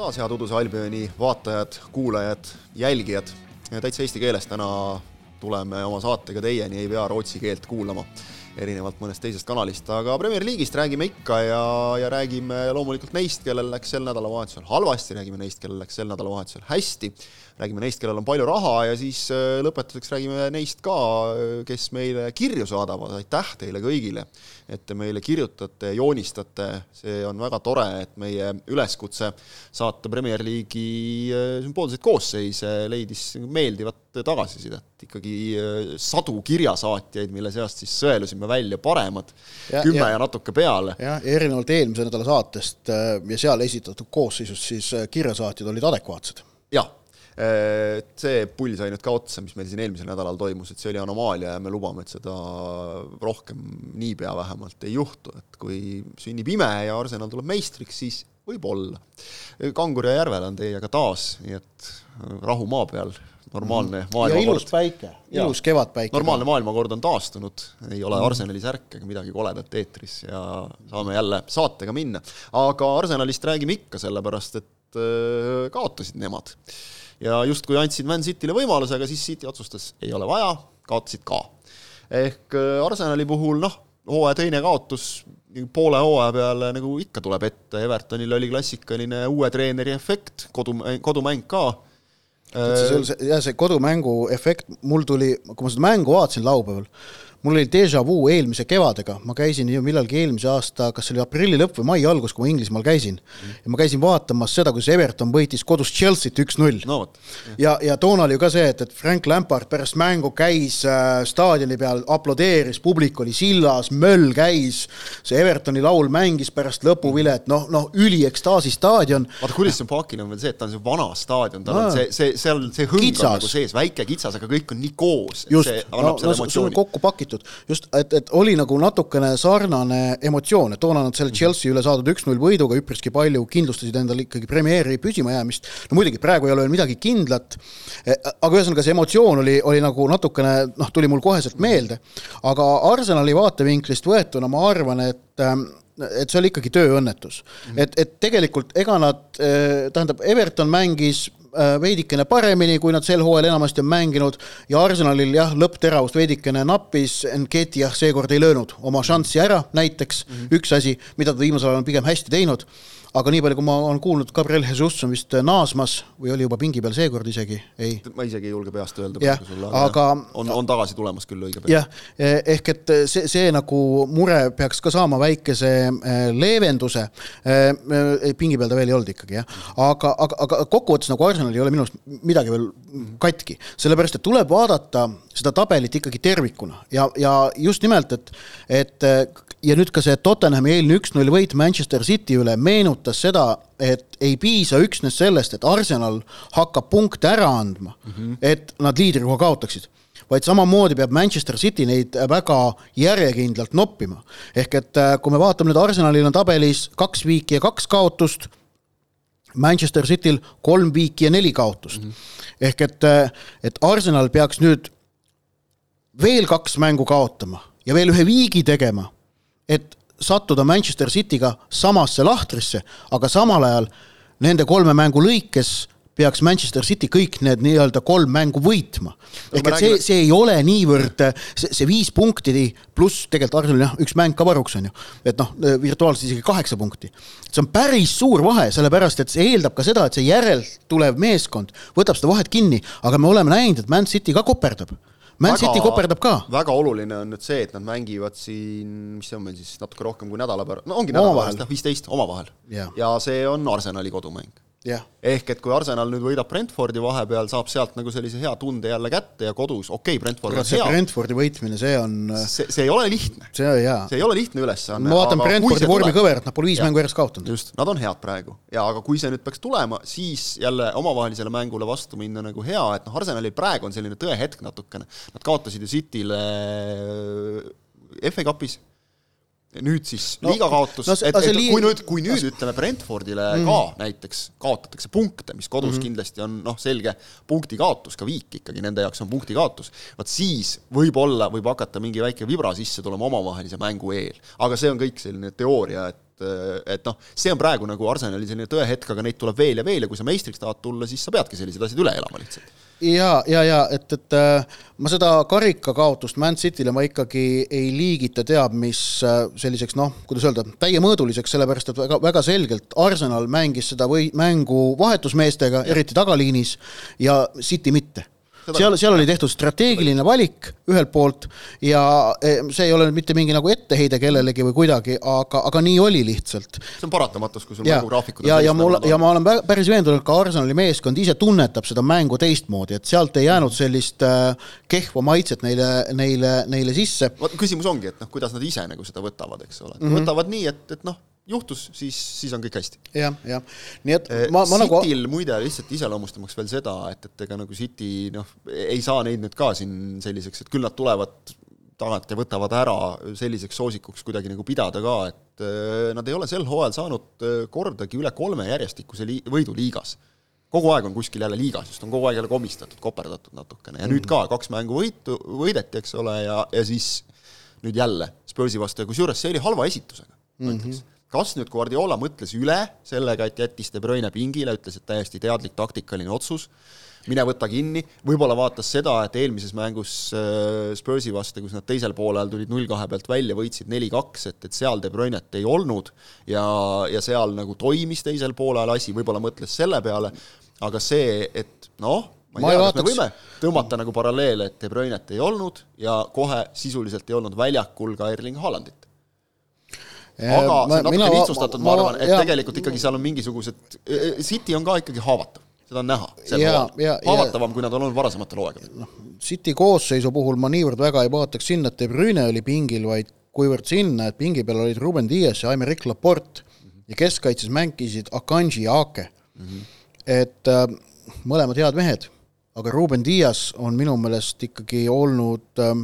taas, head Uduse Albioni vaatajad, kuulajad, jälgijad. täitsa eesti keeles täna tuleme oma saatega teieni, ei pea rootsi keelt kuulama, erinevalt mõnest teisest kanalist, aga Premier League'ist räägime ikka ja, ja räägime loomulikult neist, kellel läks sel nädalavahetusel halvasti, räägime neist, kellel läks sel nädalavahetusel hästi, räägime neist, kellel on palju raha ja siis äh, lõpetuseks räägime neist ka, kes meile kirju saadavad, aitäh teile kõigile, et te meile kirjutate, joonistate, see on väga tore, et meie üleskutse saata Premier League'i äh, sümboolseid koosseise leidis meeldivat tagasisidet, ikkagi äh, sadu kirjasaatjaid, mille seast siis sõelusime välja paremad, kümme ja, ja natuke peale. jah, erinevalt eelmise nädala saatest ja seal esitatud koosseisust, siis kirjasaatjad olid adekvaatsed. jah see pull sai nüüd ka otsa, mis meil siin eelmisel nädalal toimus, et see oli anomaalia ja me lubame, et seda rohkem niipea vähemalt ei juhtu, et kui sünnib ime ja Arsenal tuleb meistriks, siis võib-olla. Kangur ja Järvel on teiega taas, nii et rahu maa peal, normaalne mhm. maailmakord. ja ilus päike, ilus kevadpäike. normaalne maailmakord on taastunud, ei ole mm. Arsenali särk ega midagi koledat eetris ja saame jälle saatega minna. aga Arsenalist räägime ikka, sellepärast et äh, kaotasid nemad. Ja justkui andsid Man City'le võimaluse, aga siis City otsustas, ei ole vaja, kaotasid ka. ehk äh, Arsenali puhul noh, hooaja teine kaotus poole hooaja peale nagu ikka tuleb ette, Evertonil oli klassikaline uue treeneri efekt, kodu, kodumäng ka. See, jah, see kodumängu efekt, mul tuli, kui ma seda mängu vaatasin laupäeval, mul oli déjà vu eelmise kevadega, ma käisin ju millalgi eelmise aasta, kas see oli aprilli lõpp või mai algus, kui ma Inglismaal käisin mm.. ja ma käisin vaatamas seda, kuidas Everton võitis kodus Chelsea't üks-null no,. ja, ja toona oli ju ka see, et, et Frank Lampard pärast mängu käis äh, staadioni peal, aplodeeris, publik oli sillas, möll käis, see Evertoni laul mängis pärast lõpuvilet, noh, noh, üliekstaasi staadion. vaata, kuidas sümpaakiline on veel see, et ta on see vana staadion, tal no. on see, see, seal see hõng kitsas. on nagu sees, väike kitsas, aga kõik on nii koos. just, no, no, kokku pakitud räägitud, just, et, et oli nagu natukene sarnane emotsioon, et toona nad selle Chelsea üle saadud üks-null võiduga üpriski palju kindlustasid endale ikkagi Premieri püsimajäämist, no muidugi, praegu ei ole veel midagi kindlat, e, aga ühesõnaga, see emotsioon oli, oli nagu natukene noh, tuli mul koheselt meelde, aga Arsenali vaatevinklist võetuna ma arvan, et et see oli ikkagi tööõnnetus mm. -hmm. et, et tegelikult ega nad, e, tähendab, Everton mängis veidikene paremini, kui nad sel hooajal enamasti on mänginud. Ja Arsenalil jah, lõppteravust veidikene nappis, Nketi jah, seekord ei löönud oma šanssi ära, näiteks. Mm -hmm. üks asi, mida ta viimasel ajal on pigem hästi teinud aga nii palju, kui ma olen kuulnud, Gabriel Jesus on vist naasmas või oli juba pingi peal seekord isegi, ei? ma isegi ei julge peast öelda praegu sulle, aga on, on tagasi tulemas küll õige pea. jah, ehk et see, see nagu mure peaks ka saama väikese eh, leevenduse, eh, pingi peal ta veel ei olnud ikkagi jah, aga, aga, aga kokkuvõttes nagu Arsenal ei ole minu arust midagi veel katki, sellepärast et tuleb vaadata seda tabelit ikkagi tervikuna. Ja, ja just nimelt, et, et ja nüüd ka see Tottenhami eilne üks-null võit Manchester City üle meenutas seda, et ei piisa üksnes sellest, et Arsenal hakkab punkte ära andma mm, -hmm. et nad liidrikoha kaotaksid vaid samamoodi peab Manchester City neid väga järjekindlalt noppima. ehk et äh, kui me vaatame nüüd, Arsenalil on tabelis kaks viiki ja kaks kaotust, Manchester Cityl kolm viiki ja neli kaotust mm. -hmm. ehk et, äh, et Arsenal peaks nüüd veel kaks mängu kaotama ja veel ühe viigi tegema et sattuda Manchester Cityga samasse lahtrisse, aga samal ajal nende kolme mängu lõikes peaks Manchester City kõik need nii-öelda kolm mängu võitma. ehk et see, see ei ole niivõrd, see, see viis punkti pluss tegelikult Arsenalil jah, üks mäng ka varuks on ju, et noh, virtuaalselt isegi kaheksa punkti. see on päris suur vahe, sellepärast et see eeldab ka seda, et see järelt tulev meeskond võtab seda vahet kinni, aga me oleme näinud, et Man City ka koperdab Man väga, City koperdab ka. väga oluline on nüüd see, et nad mängivad siin, mis see on meil siis, natuke rohkem kui nädala pärast, no ongi nädala pärast, jah, viisteist omavahel. ja see on Arsenali kodumäng yeah.. ehk et kui Arsenal nüüd võidab Brentfordi vahepeal, saab sealt nagu sellise hea tunde jälle kätte ja kodus, okei okay,, Brentford on hea. Brentfordi võitmine, see on see, see ei ole lihtne. see, see ei ole lihtne ülesanne. ma vaatan Brentfordi vormikõverat, nad pole viis mängu järjest kaotanud. just, nad on head praegu. ja aga kui see nüüd peaks tulema, siis jälle omavahelisele mängule vastu minna nagu hea, et noh, Arsenalil praegu on selline tõehetk natukene. Nad kaotasid ju Cityle FA Cupis nüüd siis no, liiga kaotus no,, et, et liig... kui nüüd, kui nüüd ütleme Brentfordile mm. ka näiteks kaotatakse punkte, mis kodus mm. kindlasti on noh, selge punkti kaotus, ka viik ikkagi nende jaoks on punkti kaotus, vot siis võib-olla võib hakata mingi väike vibra sisse tulema omavahelise mängu eel. aga see on kõik selline teooria, et et noh, see on praegu nagu Arsenali selline tõehetk, aga neid tuleb veel ja veel ja kui sa meistriks tahad tulla, siis sa peadki sellised asjad üle elama lihtsalt ja, ja, ja et, et äh, ma seda karikakaotust Man City'le ma ikkagi ei liigita teab mis äh, selliseks noh, kuidas öelda, täiemõõduliseks, sellepärast et väga, väga selgelt Arsenal mängis seda või mängu vahetusmeestega, eriti tagaliinis, ja City mitte seal, seal oli tehtud strateegiline valik ühelt poolt ja eh, see ei ole nüüd mitte mingi nagu etteheide kellelegi või kuidagi, aga, aga nii oli lihtsalt. see on paratamatus, kui sul mänguraafikud ja, ja mul, ja ma olen päris veendunud, ka Arsenali meeskond ise tunnetab seda mängu teistmoodi, et sealt ei jäänud sellist äh, kehva maitset neile, neile, neile sisse. küsimus ongi, et noh, kuidas nad ise nagu seda võtavad, eks ole mm, -hmm. võtavad nii, et, et noh juhtus, siis, siis on kõik hästi ja,. jah, jah, nii et eh, ma, ma nagu Cityl muide lihtsalt iseloomustamaks veel seda, et, et ega nagu City noh, ei saa neid nüüd ka siin selliseks, et küll nad tulevad tagant ja võtavad ära selliseks soosikuks kuidagi nagu pidada ka, et äh, nad ei ole sel hooajal saanud äh, kordagi üle kolme järjestikuse lii-, võidu liigas. kogu aeg on kuskil jälle liigas, just on kogu aeg jälle komistatud, koperdatud natukene ja mm. nüüd ka kaks mängu võitu, võideti, eks ole, ja, ja siis nüüd jälle Spursi vastu ja kusjuures see oli halva esitusega, ma ütleks mm -hmm kas nüüd Guardiola mõtles üle sellega, et jättis De Bruyne pingile, ütles, et täiesti teadlik taktikaline otsus, mine võta kinni, võib-olla vaatas seda, et eelmises mängus äh, Spursi vastu, kus nad teisel poolel tulid null-kahe pealt välja, võitsid neli-kaks, et, et seal De Bruynet ei olnud ja, ja seal nagu toimis teisel poolel asi, võib-olla mõtles selle peale, aga see, et noh, ma ei tea, kas me võime tõmmata nagu paralleele, et De Bruynet ei olnud ja kohe sisuliselt ei olnud väljakul ka Erling Haalandit aga ma, see on natuke lihtsustatud, ma arvan, et ja, tegelikult ikkagi seal on mingisugused, e, e, City on ka ikkagi haavatav, seda on näha. haavatavam, kui nad on olnud varasematel hooaegadel. noh, City koosseisu puhul ma niivõrd väga ei vaataks sinna, et De Bruyne oli pingil, vaid kuivõrd sinna, et pingi peal olid Ruben Dias ja Aimeric Laporte mm -hmm. ja keskkaitses mängisid Akanji ja Ake mm. -hmm. et äh, mõlemad head mehed, aga Ruben Dias on minu meelest ikkagi olnud äh,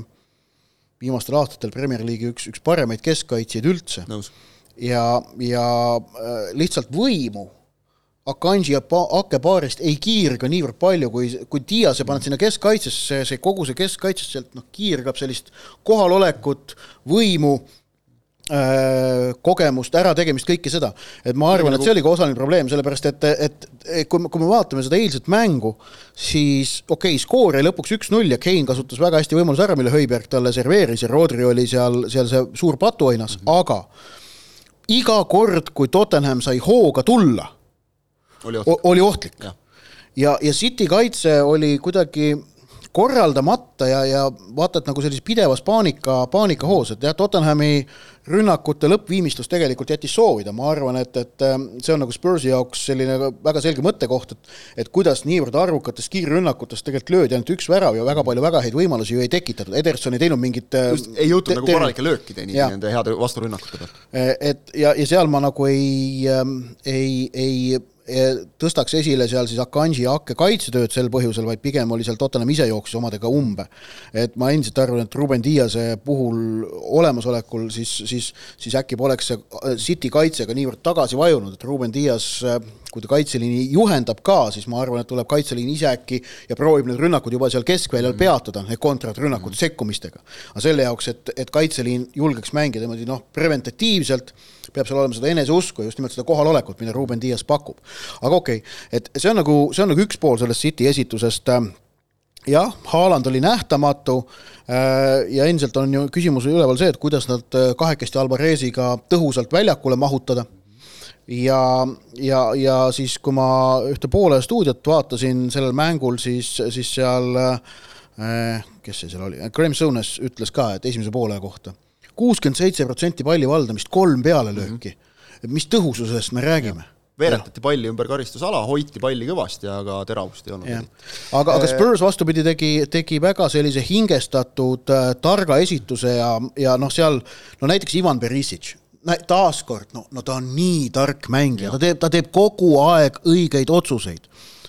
viimastel aastatel Premier League'i üks, üks paremaid keskkaitsjaid üldse. ja, ja äh, lihtsalt võimu Akanji ja pa-, Ake paarist ei kiirga niivõrd palju, kui, kui Diase paned sinna keskkaitsesse, see, kogu see keskkaitses sealt noh, kiirgab sellist kohalolekut, võimu kogemust, ärategemist, kõike seda. et ma arvan, et see oli ka osaline probleem, sellepärast et, et, et kui me, kui me vaatame seda eilset mängu, siis okei okay,, skoor jäi lõpuks üks-null ja Kane kasutas väga hästi võimaluse ära, mille Höiberg talle serveeris ja Rodri oli seal, seal see suur patuoinas mm, -hmm. aga iga kord, kui Tottenham sai hooga tulla, oli ohtlik, oli ohtlik. ja, ja, ja City kaitse oli kuidagi korraldamata ja, ja vaata, et nagu sellises pidevas paanika, paanikahoos, et jah, Tottenhami rünnakute lõppviimistlus tegelikult jättis soovida, ma arvan, et, et ähm, see on nagu Spursi jaoks selline väga selge mõttekoht, et et kuidas niivõrd arvukatest kiirrünnakutest tegelikult löödi ainult üks värav ja väga palju väga häid võimalusi ju ei tekitatud, Ederson ei teinud mingit äh, just, ei jõutud nagu korralike löökideni nende heade vasturünnakute pealt. et ja, ja seal ma nagu ei, ähm, ei, ei tõstaks esile seal siis Akanji ja Akke kaitsetööd sel põhjusel, vaid pigem oli seal Tottenham ise jooksis omadega umbe. et ma endiselt arvan, et Ruben Diase puhul olemasolekul siis, siis, siis äkki poleks see City kaitse ka niivõrd tagasi vajunud, et Ruben Dias kui ta kaitseliini juhendab ka, siis ma arvan, et tuleb kaitseliin ise äkki ja proovib need rünnakud juba seal keskväljal mm. peatada, need kontrarünnakud mm. sekkumistega. aga selle jaoks, et, et kaitseliin julgeks mängida niimoodi noh, preventatiivselt, peab seal olema seda eneseusku ja just nimelt seda kohalolekut, mida Ruben Dias pakub. aga okei okay,, et see on nagu, see on nagu üks pool sellest City esitusest. Jah, Haaland oli nähtamatu äh, ja endiselt on ju küsimus üleval see, et kuidas nad äh, kahekesti Alvareziga tõhusalt väljakule mahutada. Ja, ja, ja siis, kui ma ühte poole stuudiot vaatasin sellel mängul, siis, siis seal äh, kes see seal oli, Graham Sones ütles ka, et esimese poole kohta kuuskümmend seitse protsenti palli valdamist, kolm pealelööki mm. -hmm. mis tõhususest me räägime? veeretati palli ümber karistusala, hoiti palli kõvasti, aga teravust ei olnud. aga, aga Spurs vastupidi tegi, tegi väga sellise hingestatud äh, targa esituse ja, ja noh, seal no näiteks Ivan Perisic taaskord, no, no ta on nii tark mängija, ta teeb, ta teeb kogu aeg õigeid otsuseid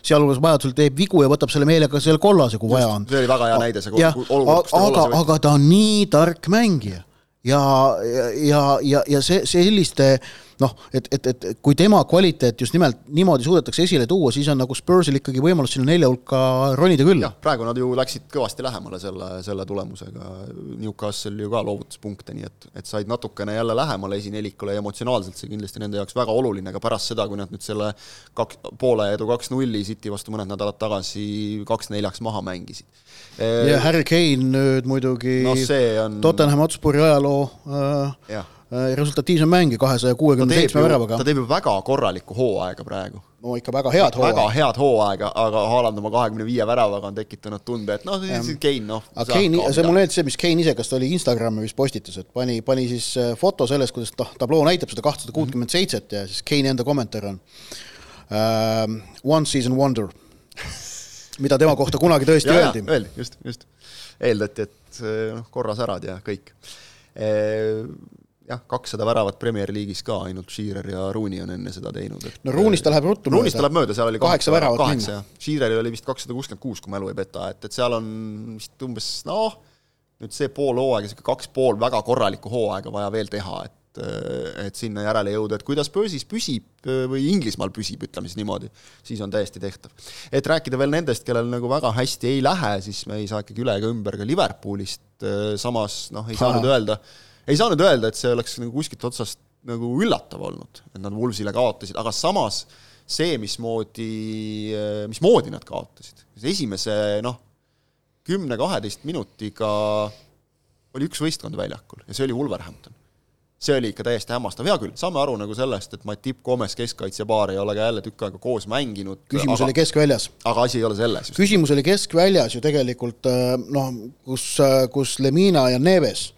sealhulgas vajadusel teeb vigu ja võtab selle meelega selle kollase, kui Just, vaja on. see oli väga hea näide, see olukord. aga, aga ta on nii tark mängija ja, ja, ja, ja see, selliste noh, et, et, et kui tema kvaliteet just nimelt niimoodi suudetakse esile tuua, siis on nagu Spursil ikkagi võimalus sinna nelja hulka ronida küll. jah, praegu nad ju läksid kõvasti lähemale selle, selle tulemusega, Newcastle ju ka loovutas punkte, nii et, et said natukene jälle lähemale esinelikule ja emotsionaalselt see kindlasti nende jaoks väga oluline, aga pärast seda, kui nad nüüd selle kaks, poole edu kaks-nulli City vastu mõned nädalad tagasi kaks-neljaks maha mängisid. ja Harry Kane nüüd muidugi no, on... Tottenham Hotspuri ajaloo äh, jah resultatiivsem mängija kahesaja kuuekümne seitsme väravaga. ta teeb ju väga korralikku hooaega praegu. no ikka väga head hooaega. väga head hooaega, aga Haaland oma kahekümne viie väravaga on tekitanud tunde, et noh, siis Kein noh. aga Kein, see mulle meeldis see, mis Kein ise, kas ta oli Instagrami vist postitas, et pani, pani siis äh, foto sellest, kuidas noh, tabloo näitab seda kahtesada kuutkümmend seitset ja siis Keini enda kommentaar on uh, one season wonder mida tema kohta kunagi tõesti ja, öeldi. öeldi, just, just. eeldati, et noh, korra särad ja kõik jah, kakssada väravat Premier League'is ka, ainult Shearer ja Rooney on enne seda teinud, et no Rooney'st ta läheb ruttu. Rooney'st ta läheb mööda, seal oli kaheksa väravat kaheksa, jah. Sheareril oli vist kakssada kuuskümmend kuus, kui mälu ei peta, et, et seal on vist umbes noh, nüüd see pool hooaega, niisugune kaks pool väga korralikku hooaega vaja veel teha, et et sinna järele jõuda, et kuidas börsis püsib või Inglismaal püsib, ütleme siis niimoodi, siis on täiesti tehtav. et rääkida veel nendest, kellel nagu väga hästi ei lähe, siis me ei saa ikkagi üle ega ümber ka Liverpoolist, samas noh, ei saa nüüd öelda, ei saa nüüd öelda, et see oleks nagu kuskilt otsast nagu üllatav olnud, et nad Wolvesile kaotasid, aga samas see, mismoodi, mismoodi nad kaotasid, esimese noh, kümne-kaheteist minutiga oli üks võistkond väljakul ja see oli Wolverhampton. see oli ikka täiesti hämmastav, hea küll, saame aru nagu sellest, et Matip Gomes, keskkaitsepaar, ei ole ka jälle tükk aega koos mänginud. küsimus aga, oli keskväljas. aga asi ei ole selles. küsimus oli keskväljas ju tegelikult äh, noh, kus, äh, kus Lemina ja Neves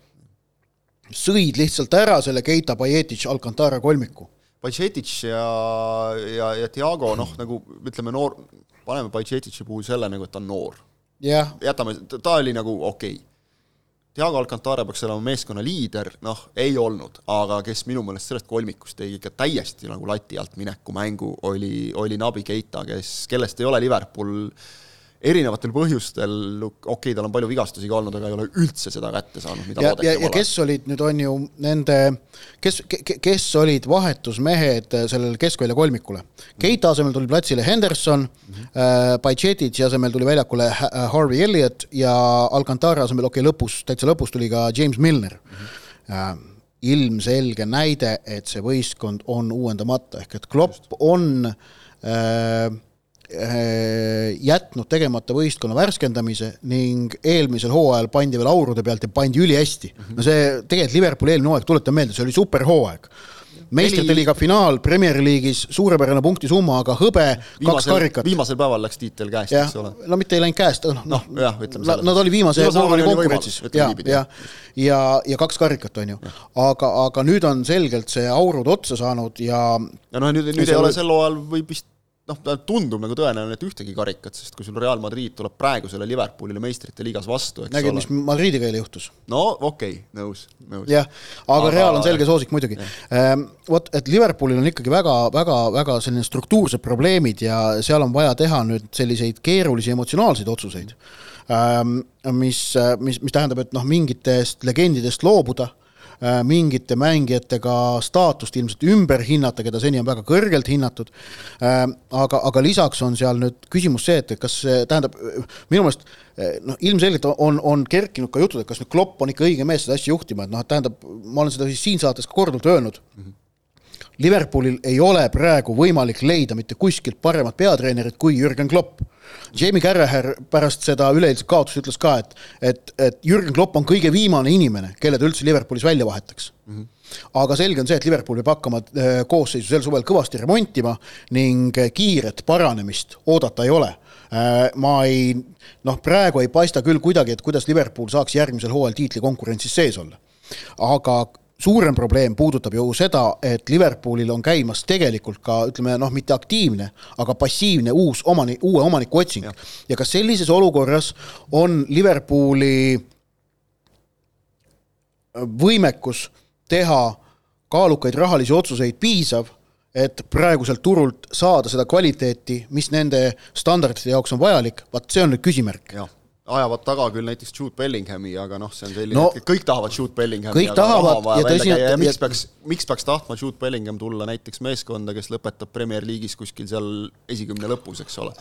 sõid lihtsalt ära selle Keita, Bajetic, Alcantara kolmiku. Bajetic ja, ja, ja Diago noh, nagu ütleme, noor, paneme Bajetici puhul selle nagu, et ta on noor yeah.. jätame, ta oli nagu okei okay. Diago Alcantara peaks olema meeskonna liider, noh, ei olnud, aga kes minu meelest sellest kolmikust tegi ikka täiesti nagu lati alt mineku mängu, oli, oli Nabi Keita, kes, kellest ei ole Liverpool äh, erinevatel põhjustel, okei okay,, tal on palju vigastusi ka olnud, aga ei ole üldse seda kätte saanud, mida ja, ja, ja kes olid nüüd, on ju nende, kes, kes olid vahetusmehed sellele keskvälja kolmikule? Keita asemel tuli platsile Henderson mm, -hmm. äh, Pagetitsi asemel tuli väljakule Harvey Elliott ja Alcantara asemel, okei okay,, lõpus, täitsa lõpus tuli ka James Milner mm. -hmm. äh, ilmselge näide, et see võistkond on uuendamata, ehk et Klopp on äh, Äh, jätnud tegemata võistkonna värskendamise ning eelmisel hooajal pandi veel aurude pealt ja pandi ülihästi. no see tegelikult Liverpooli eelmine hooaeg, tuletan meelde, see oli superhooaeg meistrite liiga finaal Premier League'is, suurepärane punktisumma, aga hõbe, kaks karikat. viimasel päeval läks tiitel käest, eks ole. no mitte ei läinud käest, noh, noh no, jah, ütleme selles. Nad oli viimase vooruni konkurentsis ja, ja, ja, ja kaks karikat, on ju. aga, aga nüüd on selgelt see aurud otsa saanud ja ja noh, nüüd, nüüd ei ole sel hooajal võib vist noh, tundub nagu tõenäoline, et ühtegi karikat, sest kui sul Real Madrid tuleb praegusele Liverpoolile meistrite liigas vastu, eks nägid, mis Madridiga eile juhtus? no okei okay,, nõus, nõus. jah, aga, aga Real on selge soosik muidugi. Ehm, vot, et Liverpoolil on ikkagi väga, väga, väga selline struktuursed probleemid ja seal on vaja teha nüüd selliseid keerulisi emotsionaalseid otsuseid, ehm, mis, mis, mis tähendab, et noh, mingitest legendidest loobuda mingite mängijatega staatust ilmselt ümber hinnata, keda seni on väga kõrgelt hinnatud. Äh, aga, aga lisaks on seal nüüd küsimus see, et kas see tähendab, minu meelest äh, noh, ilmselgelt on, on kerkinud ka jutud, et kas nüüd Klopp on ikka õige mees seda asja juhtima, et noh, et tähendab, ma olen seda siis siin saates ka korduvalt öelnud mm. -hmm Liverpoolil ei ole praegu võimalik leida mitte kuskilt paremat peatreenerit kui Jürgen Klopp. Jamie Carragher pärast seda üleeilset kaotust ütles ka, et, et, et Jürgen Klopp on kõige viimane inimene, kelle ta üldse Liverpoolis välja vahetaks mm. -hmm aga selge on see, et Liverpool peab hakkama äh, koosseisu sel suvel kõvasti remontima ning kiiret paranemist oodata ei ole. Äh, ma ei, noh, praegu ei paista küll kuidagi, et kuidas Liverpool saaks järgmisel hooajal tiitlikonkurentsis sees olla. aga suurem probleem puudutab ju seda, et Liverpoolil on käimas tegelikult ka ütleme noh, mitte aktiivne, aga passiivne uus omani-, uue omaniku otsing. ja kas sellises olukorras on Liverpooli võimekus teha kaalukaid rahalisi otsuseid piisav, et praeguselt turult saada seda kvaliteeti, mis nende standardite jaoks on vajalik, vaat see on nüüd küsimärk. jah, ajavad taga küll näiteks Jude Bellinghami, aga noh, see on selline No- et kõik tahavad Jude Bellinghami, Kõik aga tahavad ja tõsi- käia ja ja- miks peaks, miks peaks tahtma Jude Bellingham tulla näiteks meeskonda, kes lõpetab Premier League'is kuskil seal esikümne lõpus, eks ole.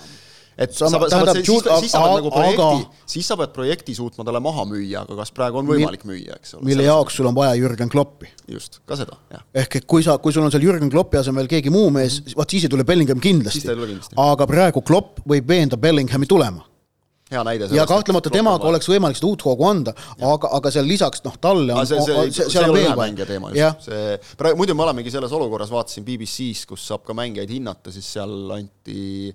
et Sa- sa, sa, pead, siis, siis sa pead nagu projekti, siis sa pead projekti suutma talle maha müüa, aga kas praegu on võimalik müüa, eks ole. mille jaoks sul on vaja Jürgen Kloppi just, ka seda, jah. ehk et kui sa, kui sul on seal Jürgen Kloppi asemel keegi muu mees, vaat siis ei tule Bellingham kindlasti.. aga praegu Klopp võib veenda Bellinghami tulema hea näide ja kahtlemata temaga oleks võimalik seda uut hoogu anda, aga, aga seal lisaks noh, talle on, aga see, see, see, see ei ole ühe mängija teema just, see praegu, muidu me olemegi selles olukorras, vaatasin BBC-s, kus saab ka mängijaid hinnata, siis seal anti,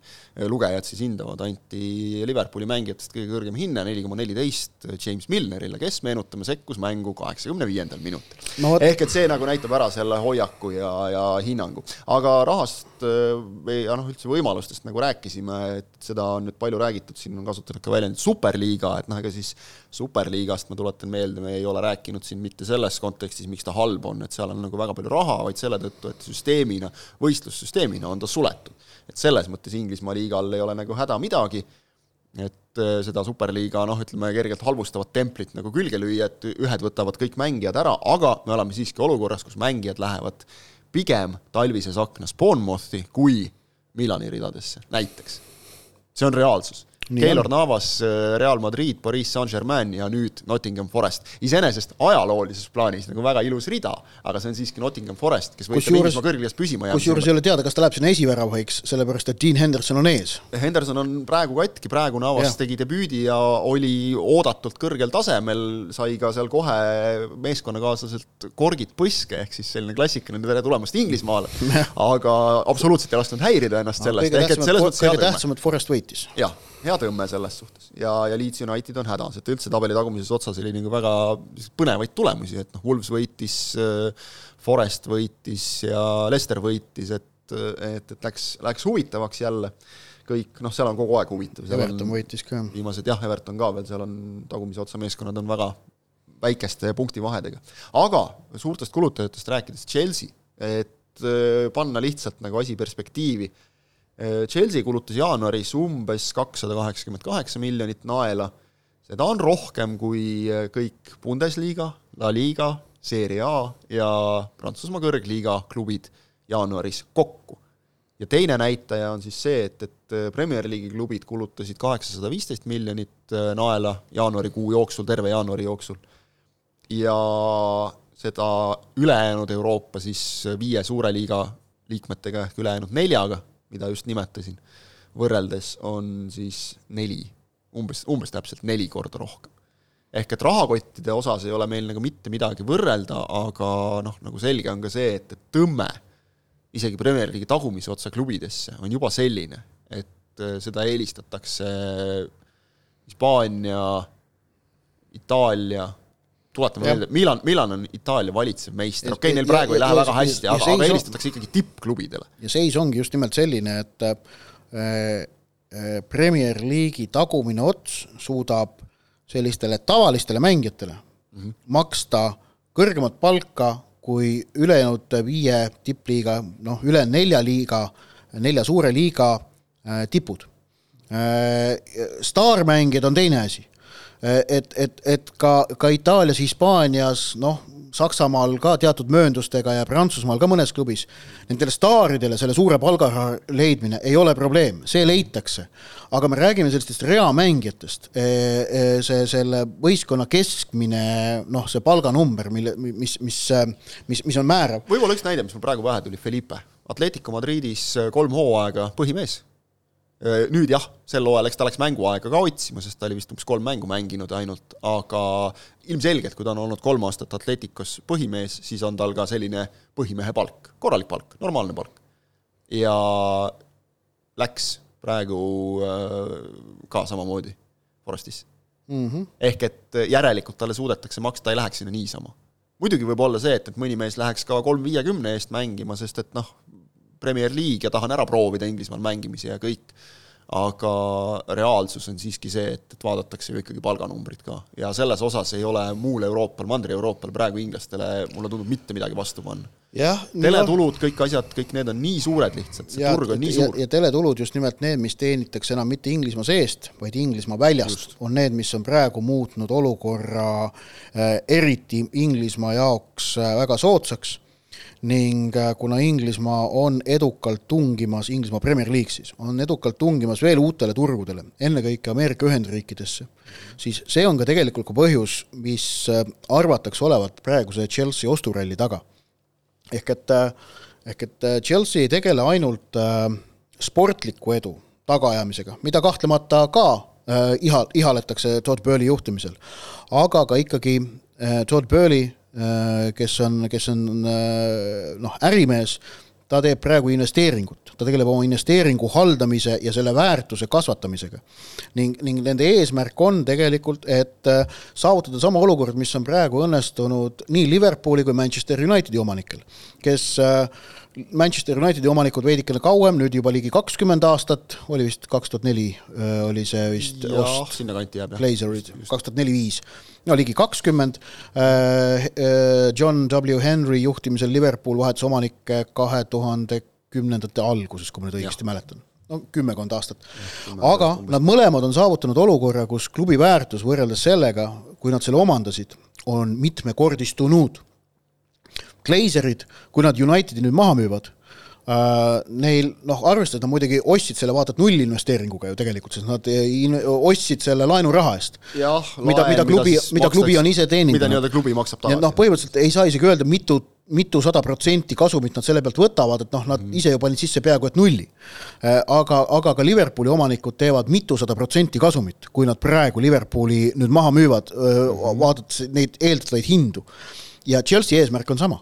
lugejad siis hindavad, anti Liverpooli mängijatest kõige kõrgem hinne, neli koma neliteist James Milnerile, kes meenutame, sekkus mängu kaheksakümne viiendal minutil. No ehk et see nagu näitab ära selle hoiaku ja, ja hinnangu. aga rahast või ja noh, üldse võimalustest nagu rääkisime, et seda on nüüd palju räägitud, siin on kasutatud ka väljendit superliiga, et noh, ega siis superliigast ma tuletan meelde, me ei ole rääkinud siin mitte selles kontekstis, miks ta halb on, et seal on nagu väga palju raha, vaid selle tõttu, et süsteemina, võistlussüsteemina on ta suletud. et selles mõttes Inglismaa liigal ei ole nagu häda midagi et äh, seda superliiga noh, ütleme kergelt halvustavat templit nagu külge lüüa, et ühed võtavad kõik mängijad ära, aga me oleme siiski olukorras, kus mängijad lähevad pigem talvises aknas Bournemouthi kui Milani ridadesse, näiteks. see on reaalsus. Keylor Navas, Real Madrid, Pariis Saint-Germain ja nüüd Nottingham Forest. iseenesest ajaloolises plaanis nagu väga ilus rida, aga see on siiski Nottingham Forest, kes võitleb Inglismaa kõrgligas püsima jäämisega. kusjuures ei ole teada, kas ta läheb sinna esiväravahiks, sellepärast et Dean Henderson on ees. Henderson on praegu katki, praegu Navas ja. tegi debüüdi ja oli oodatult kõrgel tasemel, sai ka seal kohe meeskonnakaaslaselt korgid põske, ehk siis selline klassikaline tere tulemast Inglismaale aga absoluutselt ei lasknud häirida ennast sellest. kõige tähtsamad, kõige tähtsamad Forest võitis. jah hea tõmme selles suhtes ja, ja Leeds United on hädas, et üldse tabeli tagumises otsas oli nagu väga põnevaid tulemusi, et noh, Wolves võitis, Forest võitis ja Leicester võitis, et, et, et läks, läks huvitavaks jälle kõik, noh, seal on kogu aeg huvitav. Everton võitis ka. viimased jah, Everton ka veel, seal on tagumise otsa meeskonnad on väga väikeste punktivahedega. aga suurtest kulutajatest rääkides, Chelsea, et panna lihtsalt nagu asi perspektiivi Chelsea kulutas jaanuaris umbes kakssada kaheksakümmend kaheksa miljonit naela, seda on rohkem kui kõik Bundesliga, La Liga, Serie A ja Prantsusmaa kõrgliiga klubid jaanuaris kokku. ja teine näitaja on siis see, et, et Premier League'i klubid kulutasid kaheksasada viisteist miljonit naela jaanuarikuu jooksul, terve jaanuari jooksul, ja seda ülejäänud Euroopa siis viie suure liiga liikmetega ehk ülejäänud neljaga mida just nimetasin, võrreldes on siis neli, umbes, umbes täpselt neli korda rohkem. ehk et rahakottide osas ei ole meil nagu mitte midagi võrrelda, aga noh, nagu selge on ka see, et, et tõmme isegi Premier League'i tagumise otsa klubidesse on juba selline, et seda eelistatakse Hispaania, Itaalia, tuletame meelde, Milan, Milan on Itaalia valitsev meister, okei okay,, neil praegu ja, ei lähe ja, väga hästi, aga, aga eelistatakse ikkagi tippklubidele. ja seis ongi just nimelt selline, et äh, Premier League'i tagumine ots suudab sellistele tavalistele mängijatele mm -hmm. maksta kõrgemat palka kui ülejäänud viie tippliiga, noh, üle nelja liiga, nelja suure liiga äh, tipud äh,. staarmängijad on teine asi et, et, et ka, ka Itaalias, Hispaanias, noh, Saksamaal ka teatud mööndustega ja Prantsusmaal ka mõnes klubis, nendele staaridele selle suure palgaraha leidmine ei ole probleem, see leitakse. aga me räägime sellistest reamängijatest, see, selle võistkonna keskmine, noh, see palganumber, mille, mis, mis, mis, mis on määrav. võib-olla üks näide, mis mul praegu pähe tuli, Felipe. Atletico Madridis kolm hooaega põhimees nüüd jah, sel hooajal, eks ta läks mänguaega ka otsima, sest ta oli vist umbes kolm mängu mänginud ainult, aga ilmselgelt, kui ta on olnud kolm aastat Atleticos põhimees, siis on tal ka selline põhimehe palk, korralik palk, normaalne palk. ja läks praegu ka samamoodi Forestisse mm. -hmm. ehk et järelikult talle suudetakse maksta, ta ei läheks sinna niisama. muidugi võib olla see, et, et mõni mees läheks ka kolm viiekümne eest mängima, sest et noh, Premier League ja tahan ära proovida Inglismaal mängimise ja kõik, aga reaalsus on siiski see, et, et vaadatakse ju ikkagi palganumbrid ka. Ja selles osas ei ole muul Euroopal, Mandri-Euroopal praegu inglastele, mulle tundub, mitte midagi vastu panna. teletulud, kõik asjad, kõik need on nii suured lihtsalt, see ja, turg on nii suur. ja teletulud just nimelt need, mis teenitakse enam mitte Inglismaa seest, vaid Inglismaa väljast, on need, mis on praegu muutnud olukorra äh, eriti Inglismaa jaoks äh, väga soodsaks ning äh, kuna Inglismaa on edukalt tungimas, Inglismaa Premier League siis, on edukalt tungimas veel uutele turgudele, ennekõike Ameerika Ühendriikidesse, siis see on ka tegelikult ka põhjus, mis äh, arvatakse olevat praeguse Chelsea osturalli taga. ehk et, äh, ehk et Chelsea ei tegele ainult sportliku edu tagaajamisega, mida kahtlemata ka iha, ihaletakse Todd Burley juhtimisel, aga ka ikkagi Todd Burley Äh, kes on, kes on äh, noh, ärimees, ta teeb praegu investeeringut, ta tegeleb oma investeeringu haldamise ja selle väärtuse kasvatamisega. ning, ning nende eesmärk on tegelikult, et äh, saavutada sama olukord, mis on praegu õnnestunud nii Liverpooli kui Manchester Unitedi omanikel, kes Manchester Unitedi omanikud veidikene kauem, nüüd juba ligi kakskümmend aastat, oli vist kaks tuhat neli oli see vist ja, ost. sinnakanti jääb jah. Glazerid, kaks tuhat neli-viis no ligi kakskümmend. Äh, äh, John W Henry juhtimisel Liverpool vahetas omanikke kahe tuhande kümnendate alguses, kui ma nüüd õigesti mäletan no kümmekond aastat. aga nad mõlemad on saavutanud olukorra, kus klubi väärtus võrreldes sellega, kui nad selle omandasid, on mitmekordistunud. Glazerid, kui nad Unitedi nüüd maha müüvad neil noh, arvestades nad muidugi ostsid selle vaata et nullinvesteeringuga ju tegelikult, sest nad in, ostsid selle laenuraha eest. mida, mida klubi, mida klubi on ise teeninud. mida nii-öelda klubi maksab tagasi. noh, põhimõtteliselt ei saa isegi öelda, mitu, mitusada protsenti kasumit nad selle pealt võtavad, et noh, nad mm. ise ju panid sisse peaaegu et nulli. Uh, aga, aga ka Liverpooli omanikud teevad mitusada protsenti kasumit, kui nad praegu Liverpooli nüüd maha müüvad vaadates neid eeldatavaid hindu. ja Chelsea eesmärk on sama.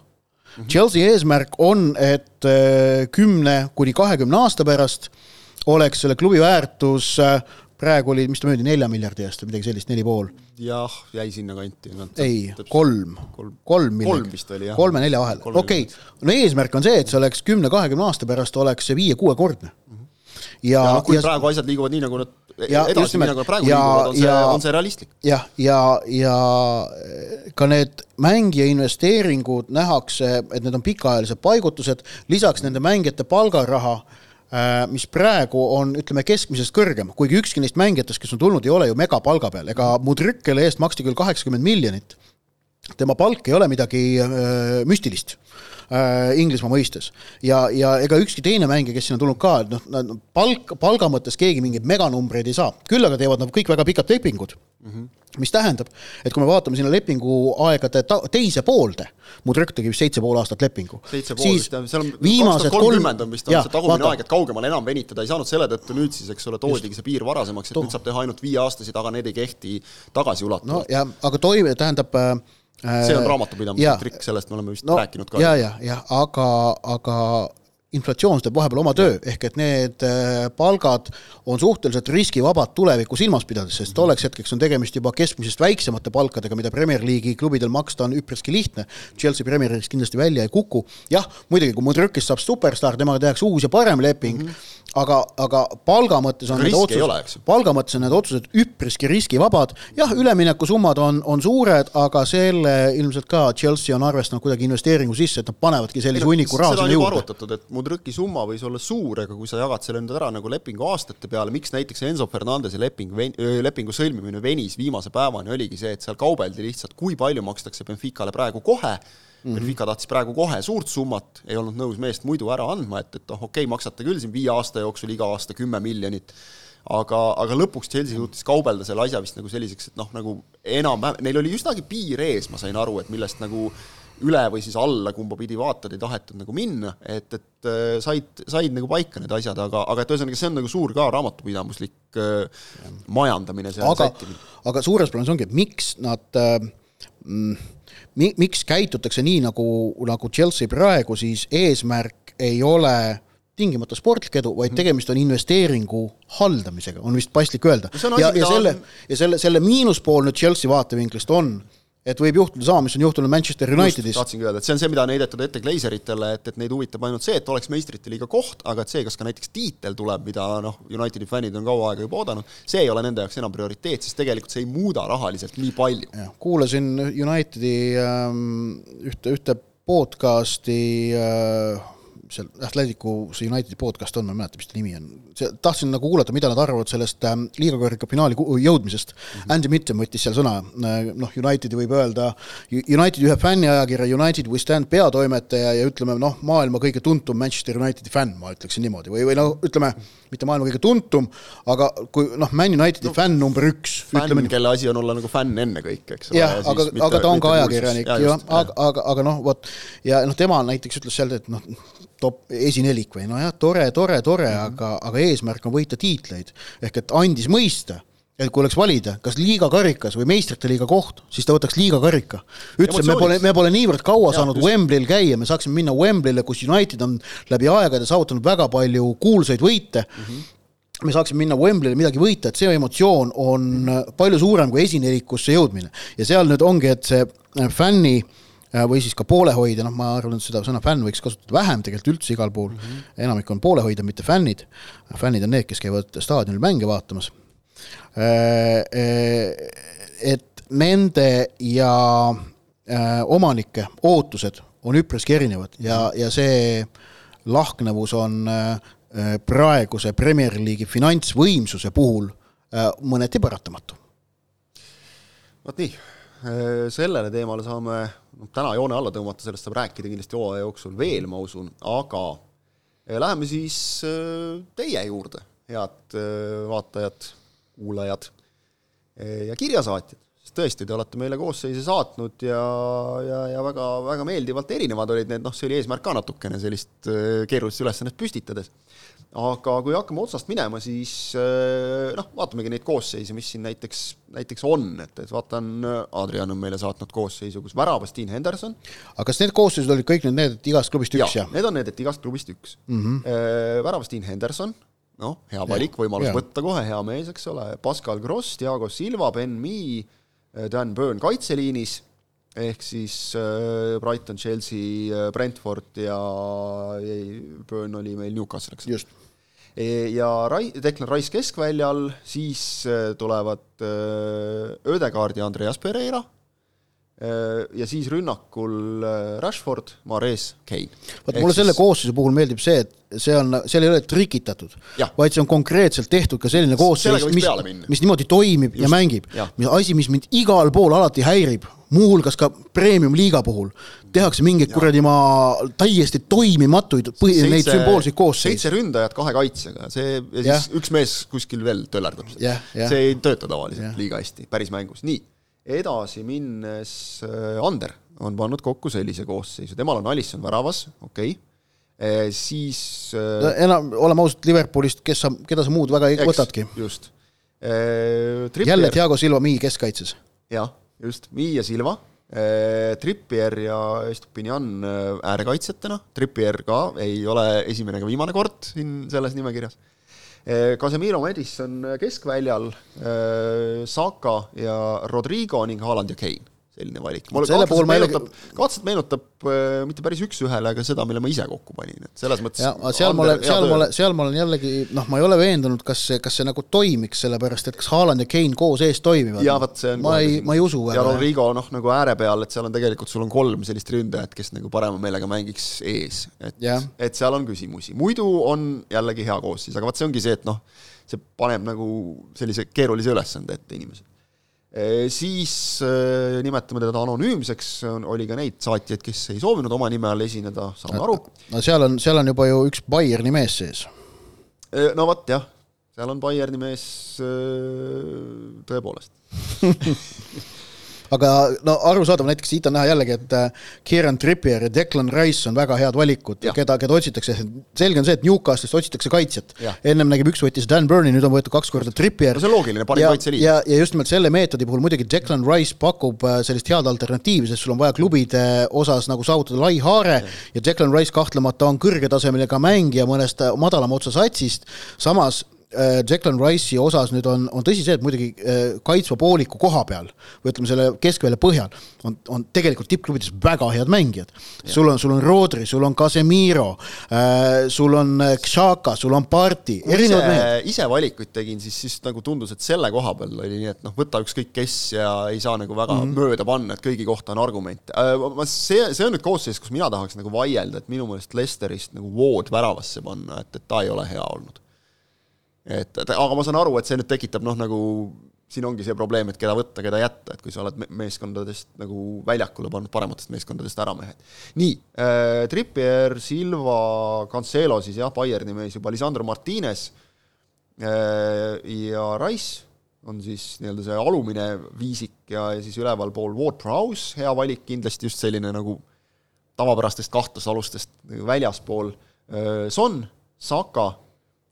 Chelsea eesmärk on, et äh, kümne kuni kahekümne aasta pärast oleks selle klubi väärtus äh, praegu oli, mis ta müüdi, nelja miljardi eest või midagi sellist, neli pool. jah, jäi sinnakanti. ei, kolm, kolm, kolm jah. kolme-nelja vahel, okei okay., no eesmärk on see, et see oleks kümne-kahekümne aasta pärast oleks see viie-kuuekordne. -hmm. ja, ja noh, kui ja, praegu asjad liiguvad nii, nagu nad ja, edasi, nii nagu praegu ja, liiguvad, on see, on see realistlik. jah, ja, ja, ja ka need mängija investeeringud nähakse, et need on pikaajalised paigutused, lisaks nende mängijate palgaraha äh, mis praegu on, ütleme, keskmisest kõrgem, kuigi ükski neist mängijatest, kes on tulnud, ei ole ju megapalga peal, ega Mudryk, kelle eest maksti küll kaheksakümmend miljonit, tema palk ei ole midagi äh, müstilist äh, Inglismaa mõistes. ja, ja ega ükski teine mängija, kes sinna tulnud ka, et noh, palk, palga mõttes keegi mingeid meganumbreid ei saa, küll aga teevad nad kõik väga pikad lepingud mm. -hmm mis tähendab, et kui me vaatame sinna lepinguaegade ta-, teise poolde, Mudrõk tegi vist seitse pool aastat lepingu. seitse pool vist jah, seal on viimased kolmkümmend on vist on see tagumine aeg, et kaugemale enam venitada ei saanud, selle tõttu nüüd siis, eks ole, toodigi see piir varasemaks, et to. nüüd saab teha ainult viieaastaseid, aga need ei kehti tagasiulatuvalt. no ja, aga toime, tähendab äh, see on raamatupidamise trikk, sellest me oleme vist no, rääkinud ka. ja, ja, jah, aga, aga inflatsioon teeb vahepeal oma töö, ehk et need äh, palgad on suhteliselt riskivabad tulevikku silmas pidades, sest tolleks hetkeks on tegemist juba keskmisest väiksemate palkadega, mida Premier League'i klubidel maksta on üpriski lihtne. Chelsea Premier League'is kindlasti välja ei kuku. jah, muidugi, kui Mudrykist saab superstaar, temaga tehakse uus ja parem leping mm, -hmm aga, aga palga mõttes on need otsused, palga mõttes on need otsused üpriski riskivabad, jah, üleminekusummad on, on suured, aga selle ilmselt ka Chelsea on arvestanud kuidagi investeeringu sisse, et nad panevadki sellise hunniku raha sinna juurde. arvutatud, et Mudrõki summa võis olla suur, aga kui sa jagad selle nüüd ära nagu lepingu aastate peale, miks näiteks Enzo Fernandese leping, lepingu sõlmimine venis viimase päevani, oligi see, et seal kaubeldi lihtsalt, kui palju makstakse Benficale praegu kohe mm. Benfica tahtis praegu kohe suurt summat, ei olnud nõus meest muidu ära andma, et, et noh, okei okay,, maksate küll siin viie aasta jooksul iga aasta kümme miljonit, aga, aga lõpuks Chelsea suutis kaubelda selle asja vist nagu selliseks, et noh, nagu enam-vähem, neil oli üsnagi piir ees, ma sain aru, et millest nagu üle või siis alla, kumba pidi vaatad, ei tahetud nagu minna, et, et äh, said, said nagu paika need asjad, aga, aga et ühesõnaga, see on nagu suur ka raamatupidamislik äh, majandamine aga, aga suures plaanis ongi, et miks nad äh, mm, mi-, miks käitutakse nii, nagu, nagu Chelsea praegu, siis eesmärk ei ole tingimata sportlik edu, vaid mhm. tegemist on investeeringu haldamisega, on vist paslik öelda. ja, ja selle, ja selle, selle miinuspool nüüd Chelsea vaatevinklist on, et võib juhtuda sama, mis on juhtunud Manchester Unitedis. tahtsingi öelda, et see on see, mida on heidetud ette Glazeritele, et, et neid huvitab ainult see, et oleks meistrite liiga koht, aga et see, kas ka näiteks tiitel tuleb, mida noh, Unitedi fännid on kaua aega juba oodanud, see ei ole nende jaoks enam prioriteet, sest tegelikult see ei muuda rahaliselt nii palju. kuulasin Unitedi ähm, ühte, ühte podcasti äh, seal Atleticu see Unitedi podcast on, ma ei mäleta, mis ta nimi on, tahtsin nagu kuulata, mida nad arvavad sellest äh, liiga kõrge finaali jõudmisest mm. -hmm. Andy Mittem võttis seal sõna, äh, noh, Unitedi võib öelda, Unitedi ühe fänniajakirja United We Stand peatoimetaja ja ütleme noh, maailma kõige tuntum Manchester Unitedi fänn, ma ütleksin niimoodi, või, või no ütleme, mitte maailma kõige tuntum, aga kui noh, Man Unitedi no, fänn number üks. fänn, kelle asi on olla nagu fänn ennekõike, eks ole. jah, aga, aga ta on ka ajakirjanik ju, aga, aga, aga noh, vot ja noh, tema näiteks ütles seal, et noh, top esinelik või nojah, tore, tore, tore mm, -hmm. aga, aga eesmärk on võita tiitleid. ehk et andis mõista, et kui oleks valida, kas liiga karikas või meistrite liiga koht, siis ta võtaks liiga karika. ütles, me pole, me pole niivõrd kaua ja, saanud just. Wembley'l käia, me saaksime minna Wembley'le, kus United on läbi aegade saavutanud väga palju kuulsaid võite mm. -hmm me saaksime minna Wembley'le midagi võita, et see emotsioon on palju suurem kui esinelikusse jõudmine. ja seal nüüd ongi, et see fänni äh, Äh, või siis ka poolehoidja, noh, ma arvan, et seda sõna fänn võiks kasutada vähem tegelikult üldse igal pool mm, -hmm. enamik on poolehoidjad, mitte fännid, fännid on need, kes käivad staadionil mänge vaatamas. Äh, äh, et nende ja omanike ootused on üpriski erinevad ja, ja see lahknevus on praeguse Premier League'i finantsvõimsuse puhul mõneti paratamatu. vot nii Äh, sellele teemale saame noh, täna joone alla tõmmata, sellest saab rääkida kindlasti hooaja jooksul veel, ma usun, aga äh, läheme siis äh, teie juurde, head vaatajad, kuulajad ja kirjasaatjad, sest tõesti, te olete meile koosseise saatnud ja, ja, ja väga, väga meeldivalt erinevad olid need, noh, see oli eesmärk ka natukene sellist keerulist ülesannet püstitades aga kui hakkame otsast minema, siis eh, noh, vaatamegi neid koosseise, mis siin näiteks, näiteks on, et, et vaatan, Adrian on meile saatnud koosseisu, kus väravas Dean Henderson. aga kas need koosseisud olid kõik nüüd need, et igast klubist üks, jah? Need on need, et igast klubist üks mm. -hmm. väravas Dean Henderson, noh, hea valik, võimalus ja. võtta kohe, hea mees, eks ole, Pascal Gross, Diego Silva, Ben Mee, Dan Burn kaitseliinis ehk siis äh, Brighton, Chelsea, Brentford ja Burn oli meil Newcastle, eks. just ja Rai-, Declan Rice keskväljal, siis e, tulevad e, Ödegaard ja Andreas Pereira ja siis rünnakul Rashford, Mares, Kane. vot mulle selle koosseisu puhul meeldib see, et see on, seal ei ole trikitatud, vaid see on konkreetselt tehtud ka selline koosseis, mis, mis niimoodi toimib Just, ja mängib. asi, mis mind igal pool alati häirib, muuhulgas ka premium-liiga puhul, tehakse mingeid kuradi ma täiesti toimimatuid põhi, neid sümboolseid koosseise. seitse ründajat kahe kaitsega, see ja siis ja. üks mees kuskil veel töllerdab seda. see ei tööta tavaliselt ja. liiga hästi päris mängus, nii. edasi minnes äh, Ander on pannud kokku sellise koosseisu, temal on Alisson väravas, okei okay eh,, siis äh, enam, oleme ausad, Liverpoolist, kes sa, keda sa muud väga ei eks, võtadki. just jälle Thiago Silva Mii keskkaitses. jah just, Vii ja Silva, äh, Trippier ja Estupinian äh, äärekaitsjatena, Trippier ka ei ole esimene ega viimane kord siin selles nimekirjas. Äh, Casemiro Madison keskväljal, Saka ja Rodrigo ning Haaland ja Kane selline valik. mulle kahtlaselt meenutab, kahtlaselt meenutab äh, mitte päris üks-ühele, aga seda, mille ma ise kokku panin, et selles mõttes ja, seal ma olen, seal ma olen, seal ma olen jällegi noh, ma ei ole veendunud, kas see, kas see nagu toimiks, sellepärast et kas Haaland ja Kane koos ees toimivad. jaa, vot see on ma ei, ma ei usu ja Rodrigo noh, nagu ääre peal, et seal on tegelikult, sul on kolm sellist ründajat, kes nagu parema meelega mängiks ees. et, et seal on küsimusi, muidu on jällegi hea koosseis, aga vot see ongi see, et noh, see paneb nagu sellise keerulise ülesande ette inimesed siis nimetame teda anonüümseks, oli ka neid saatjaid, kes ei soovinud oma nime all esineda, saame aru. no seal on, seal on juba ju üks Bayerni mees sees. no vot jah, seal on Bayerni mees tõepoolest aga no arusaadav, näiteks siit on näha jällegi, et äh, Kieran Trippier ja Declan Rice on väga head valikud, keda, keda otsitakse, selge on see, et Newcastle'ist otsitakse kaitsjat. ennem nägib üks võttis Dan Burni, nüüd on võetud kaks korda Trippier. no see on loogiline, parim kaitseliit. ja, ja just nimelt selle meetodi puhul muidugi Declan Rice pakub äh, sellist head alternatiivi, sest sul on vaja klubide osas nagu saavutada lai haare ja, ja Declan Rice kahtlemata on kõrgetasemeline ka mängija mõnest äh, madalama otsa satsist, samas äh, Declan Rice'i osas nüüd on, on tõsi see, et muidugi äh, kaitsva pooliku koha peal või ütleme, selle keskvälja põhjal on, on tegelikult tippklubides väga head mängijad. sul on, sul on Rodri, sul on Casemiro äh,, sul on äh, Xhaka, sul on Parti, erinevad mehed. ise valikuid tegin, siis, siis nagu tundus, et selle koha peal oli nii, et noh, võta ükskõik kes ja ei saa nagu väga mm -hmm. mööda panna, et kõigi kohta on argumente äh,. ma, see, see on nüüd koosseis, kus mina tahaks nagu vaielda, et minu meelest Lesterist nagu vood väravasse panna, et, et ta ei ole hea olnud et, aga ma saan aru, et see nüüd tekitab noh, nagu siin ongi see probleem, et keda võtta, keda jätta, et kui sa oled meeskondadest nagu väljakule pannud parematest meeskondadest ära mehed. nii äh,, Trippier, Silva, Cancelo siis jah, Bayerni mees juba, Lisandro Martines äh, ja Rice on siis nii-öelda see alumine viisik ja, ja siis ülevalpool Ward-Prowse, hea valik, kindlasti just selline nagu tavapärastest kahtlusalustest väljaspool äh,, Son, Saka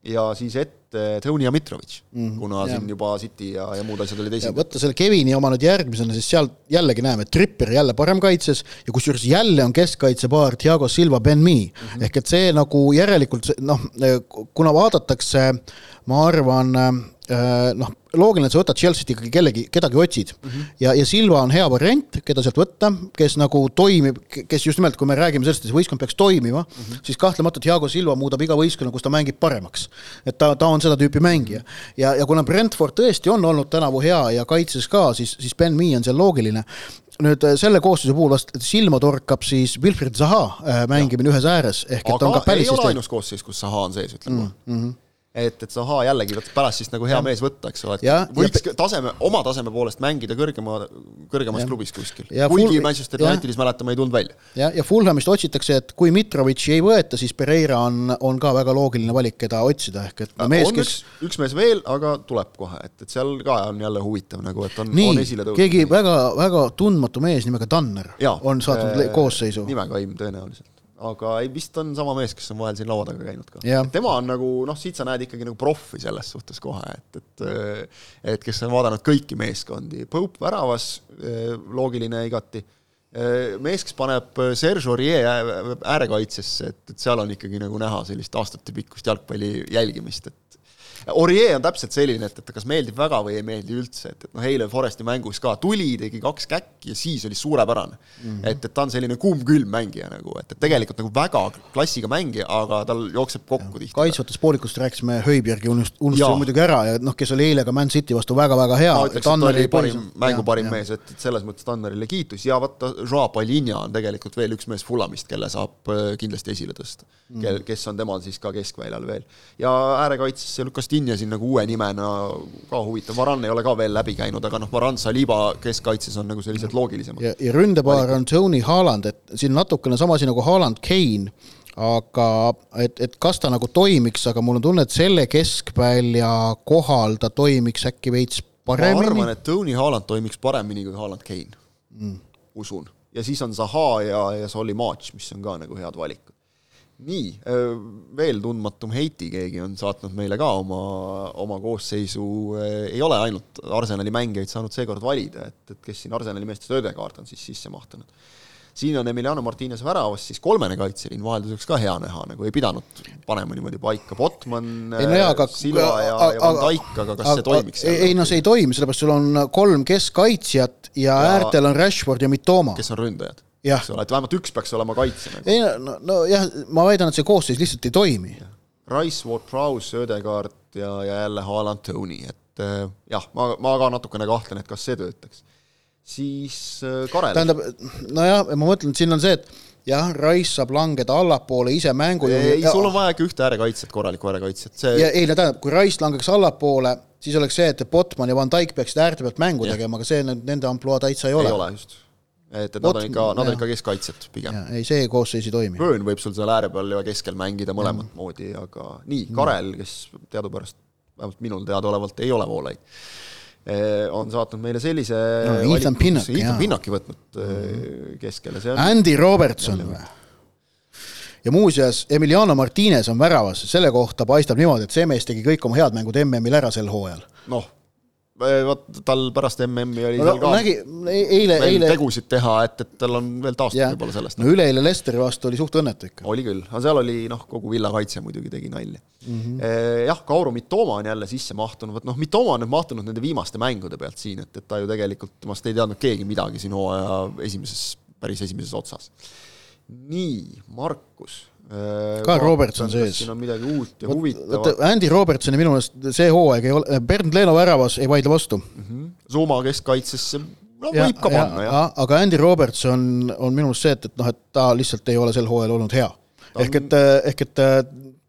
ja siis ette Tony ja Mitrovic mm, -hmm, kuna jah. siin juba City ja, ja muud asjad olid esimesed. võtta selle Kevini oma nüüd järgmisena, siis seal jällegi näeme, Tripper jälle paremkaitses ja kusjuures jälle on keskkaitsepaar Thiago Silva, Ben Mee mm -hmm. ehk et see nagu järelikult noh, kuna vaadatakse, ma arvan noh, loogiline, et sa võtad Chelsea't ikkagi kellegi, kedagi otsid mm. -hmm. ja, ja Silva on hea variant, keda sealt võtta, kes nagu toimib, kes just nimelt, kui me räägime sellest, et see võistkond peaks toimima mm, -hmm. siis kahtlemata Thiago Silva muudab iga võistkonna, kus ta mängib paremaks. et ta, ta on seda tüüpi mängija. ja, ja kuna Brentford tõesti on olnud tänavu hea ja kaitses ka, siis, siis Ben Mee on seal loogiline nüüd äh, selle koosseisu puhul vast silma torkab siis Wilfried Zaha äh, mängimine ühes ääres ehk et aga on ka päris ei ole ainus koosseis, kus Zaha on sees, ütleme mm. -hmm et, et sahaa jällegi pärast siis nagu hea ja. mees võtta, eks ole, et võiks ja, taseme, oma taseme poolest mängida kõrgema, kõrgemas ja. klubis kuskil. kuigi Manchester Unitedis mäletame, ei tulnud välja. ja, ja Fulhamist otsitakse, et kui Mitrovici ei võeta, siis Pereira on, on ka väga loogiline valik, keda otsida, ehk et no, mees, kes üks, üks mees veel, aga tuleb kohe, et, et seal ka on jälle huvitav nagu, et on, on esile tõusnud. keegi väga, väga tundmatu mees nimega Tanner ja, on saatnud äh, koosseisu. nimega aim tõenäoliselt aga ei, vist on sama mees, kes on vahel siin laua taga käinud ka. tema on nagu noh, siit sa näed ikkagi nagu proffi selles suhtes kohe, et, et et kes on vaadanud kõiki meeskondi, Pope väravas, loogiline igati, mees, kes paneb Serge Aurier äärekaitsesse, et, et seal on ikkagi nagu näha sellist aastatepikkust jalgpalli jälgimist, et Orie on täpselt selline, et, et kas meeldib väga või ei meeldi üldse, et, et noh, eile Foresti mängus ka tuli, tegi kaks käkki ja siis oli suurepärane mm. -hmm. et, et ta on selline kuum-külm mängija nagu, et, et tegelikult nagu väga klassiga mängija, aga tal jookseb kokku tihti. kaitsvatest poolikutest rääkisime Höibjergi unust-, unustasime muidugi ära ja noh, kes oli eile ka Man City vastu väga-väga hea. ma ütleks, et ta oli parim, mängu parim ja, mees, et, et selles mõttes Tannerile kiitus ja vaata, Joa Palinja on tegelikult veel üks mees Fulamist, kelle saab äh, kindlasti esile tõsta mm. -hmm. kel, kes on temal siis ka keskväljal veel. ja äärekaitsesse Lukas Kastinja siin nagu uue nimena ka huvitav, Varan ei ole ka veel läbi käinud, aga noh, Varan, Saliba keskkaitses on nagu sellised loogilisemad. ja, ja ründepaar on Tony Haaland, et siin natukene sama asi nagu Haaland, Kane, aga et, et kas ta nagu toimiks, aga mul on tunne, et selle keskvälja kohal ta toimiks äkki veits paremini. ma arvan, et Tony Haaland toimiks paremini kui Haaland Kane mm., usun. ja siis on Zaha ja, ja Solly March, mis on ka nagu head valikud nii, veel tundmatum Heiti keegi on saatnud meile ka oma, oma koosseisu, ei ole ainult Arsenali mängijaid saanud seekord valida, et, et kes siin Arsenali meestest Ödekaart on siis sisse mahtunud. siin on Emiliano Martinez väravas, siis kolmene kaitseliin vahelduseks ka hea näha, nagu ei pidanud panema niimoodi paika, Botman, no Silva ja, ja Van Dijk, aga kas aga, see toimiks? ei no see ei toimi, sellepärast sul on kolm keskkaitsjat ja, ja äärtel on Rashford ja Mitoma. kes on ründajad eks ole, et vähemalt üks peaks olema kaitse nagu.. ei no, no jah, ma väidan, et see koosseis lihtsalt ei toimi. Rice, Ward-Prowse, Ödegaard ja, ja jälle Haaland, Tony, et äh, jah, ma, ma ka natukene kahtlen, et kas see töötaks. siis äh, Karel. tähendab, nojah, ma mõtlen, et siin on see, et jah, Rice saab langeda allapoole ise mängu ei, ei, sul on vaja ikka ühte äärekaitset, korralikku äärekaitset, see ja ei no tähendab, kui Rice langeks allapoole, siis oleks see, et Botman ja Van Dijk peaksid äärte pealt mängu ja. tegema, aga see nüüd nende ampluaa täitsa ei ole. ei ole, just et, et nad on ikka, nad on ikka keskkaitsjad pigem. ei, see koosseis ei toimi. Burn võib sul seal ääre peal ja keskel mängida mõlemat mm. moodi, aga nii, Karel, kes teadupärast, vähemalt minul teadaolevalt ei ole voolaid, eh, on saatnud meile sellise no, Ethan Pinnaki, Ethan Pinnaki võtnud mm. keskele, see on Andy Robertson või? ja muuseas, Emiliano Martinez on väravas, selle kohta paistab niimoodi, et see mees tegi kõik oma head mängud MM-il ära sel hooajal. noh vot tal pärast MM-i oli no, seal ka nägi, eile, eile, tegusid teha, et, et tal on veel taastuda võib-olla sellest. no üleeile Lesteri vastu oli suht õnnetu ikka. oli küll, aga seal oli noh, kogu villakaitse muidugi tegi nalja mm. -hmm. jah, Kauru Mitoma on jälle sisse mahtunud, vot noh, Mitoma on nüüd mahtunud nende viimaste mängude pealt siin, et, et ta ju tegelikult, temast ei teadnud keegi midagi siin hooaja esimeses, päris esimeses otsas. nii, Markus Karl Robertson sees. siin on midagi uut ja huvitavat. Andy Robertsoni minu meelest see hooaeg ei ole, Bernd Leeno väravas ei vaidle vastu mm. -hmm. Zuma keskkaitsesse, no ja, võib ka panna, jah ja.. aga Andy Robertson on minu meelest see, et, et noh, et ta lihtsalt ei ole sel hooajal olnud hea. ehk et, ehk et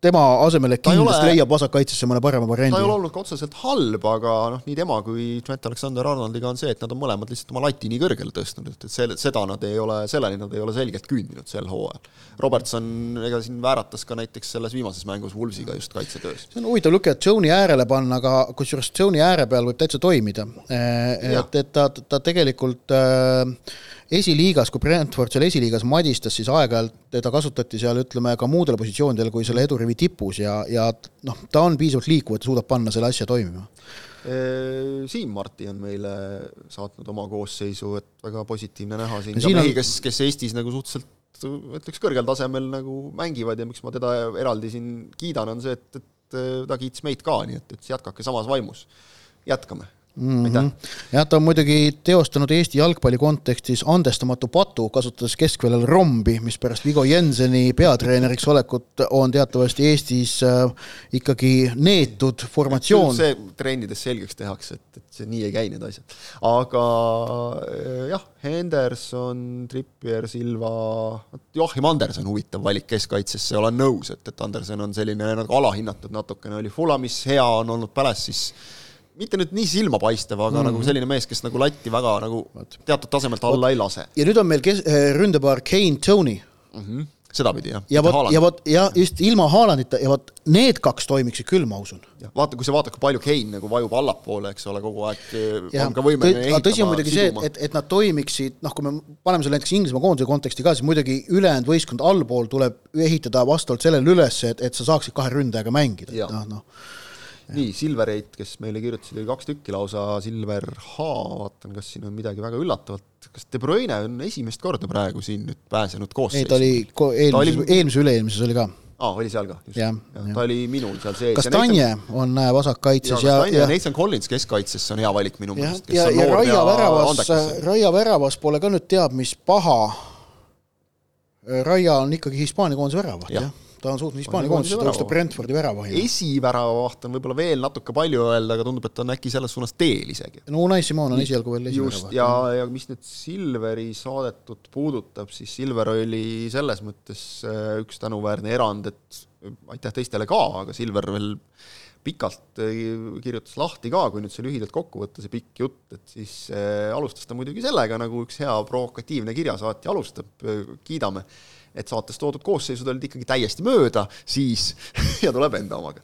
tema asemele kindlasti ole, leiab vasakkaitsesse mõne parema variandi. ta ei ole olnud ka otseselt halb, aga noh, nii tema kui Trent Alexander-Arnoldiga on see, et nad on mõlemad lihtsalt oma lati nii kõrgele tõstnud, et, et selle, seda nad ei ole, selleni nad ei ole selgelt küündinud sel hooajal. Robertson, ega siin vääratas ka näiteks selles viimases mängus Wulvsiga just kaitsetöös. see on huvitav lüke, et Jone'i äärele panna, aga kusjuures Jone'i ääre peal võib täitsa toimida. et, et ta, ta tegelikult äh, esiliigas, kui Brentford seal esiliigas madistas, siis aeg-ajalt teda kasutati seal ütleme ka muudel positsioonidel kui selle edurivi tipus ja, ja noh, ta on piisavalt liikuv, et suudab panna selle asja toimima. Siim Marti on meile saatnud oma koosseisu, et väga positiivne näha siin, siin ka mehi, kes, kes Eestis nagu suhteliselt ütleks kõrgel tasemel nagu mängivad ja miks ma teda eraldi siin kiidan, on see, et, et ta kiitis meid ka, nii et, et jätkake samas vaimus. jätkame mm. -hmm. jah, ta on muidugi teostanud Eesti jalgpalli kontekstis andestamatu patu, kasutades keskväljal rombi, mis pärast Vigo Jenseni peatreeneriks olekut on teatavasti Eestis äh, ikkagi neetud formatsioon. see trennides selgeks tehakse, et, et see nii ei käi, need asjad. aga äh, jah, Henderson, Trippier, Silva, Joachim Andersen, huvitav valik keskkaitsesse, olen nõus, et, et Andersen on selline nagu alahinnatud natukene, oli Fulamis hea, on olnud Palace'is mitte nüüd nii silmapaistev, aga mm. nagu selline mees, kes nagu latti väga nagu teatud tasemelt alla Oot. ei lase. ja nüüd on meil kes-, äh, ründepaar Kane, Tony mm. -hmm. sedapidi jah. ja vot, ja vot, ja just ilma Haalandita ja vot need kaks toimiksid küll, ma usun. vaata, kui sa vaatad, kui palju Kane nagu vajub allapoole, eks ole, kogu aeg äh, ja, on ka võimeline ehitama. tõsi on muidugi siduma. see, et, et, et nad toimiksid, noh, kui me paneme selle näiteks Inglismaa koondise konteksti ka, siis muidugi ülejäänud võistkond allpool tuleb ehitada vastavalt sellele üles, et, et sa saaksid kahe ründajaga mängida, et noh, noh nii, Silvereit, kes meile kirjutasid, oli kaks tükki lausa, Silver H, vaatan, kas siin on midagi väga üllatavat, kas De Bruyne on esimest korda praegu siin nüüd pääsenud koosseisu? ei, ta oli ko-, eelmises oli..., eelmises, üle-eelmises oli ka. aa, oli seal ka, just. ta oli minul seal sees. Kastanje on vasakkaitses ja, ja, ja Nathan Collins keskkaitses on hea valik minu meelest. ja, ja, ja Raia väravas, Raia väravas pole ka nüüd teab mis paha. Raia on ikkagi Hispaania koondise väravat, jah ja ta on suutnud Hispaania koondises tõusta Brentfordi väravahi. esiväravaht on võib-olla veel natuke palju öelda, aga tundub, et ta on äkki selles suunas teel isegi. no Unai Simon on esialgu veel esiväravaht. ja, ja mis nüüd Silveri saadetut puudutab, siis Silver oli selles mõttes äh, üks tänuväärne erand, et aitäh teistele ka, aga Silver veel pikalt äh, kirjutas lahti ka, kui nüüd see lühidalt kokku võtta, see pikk jutt, et siis äh, alustas ta muidugi sellega, nagu üks hea provokatiivne kirjasaatja alustab kiidame et saates toodud koosseisud olid ikkagi täiesti mööda, siis ja tuleb enda omaga.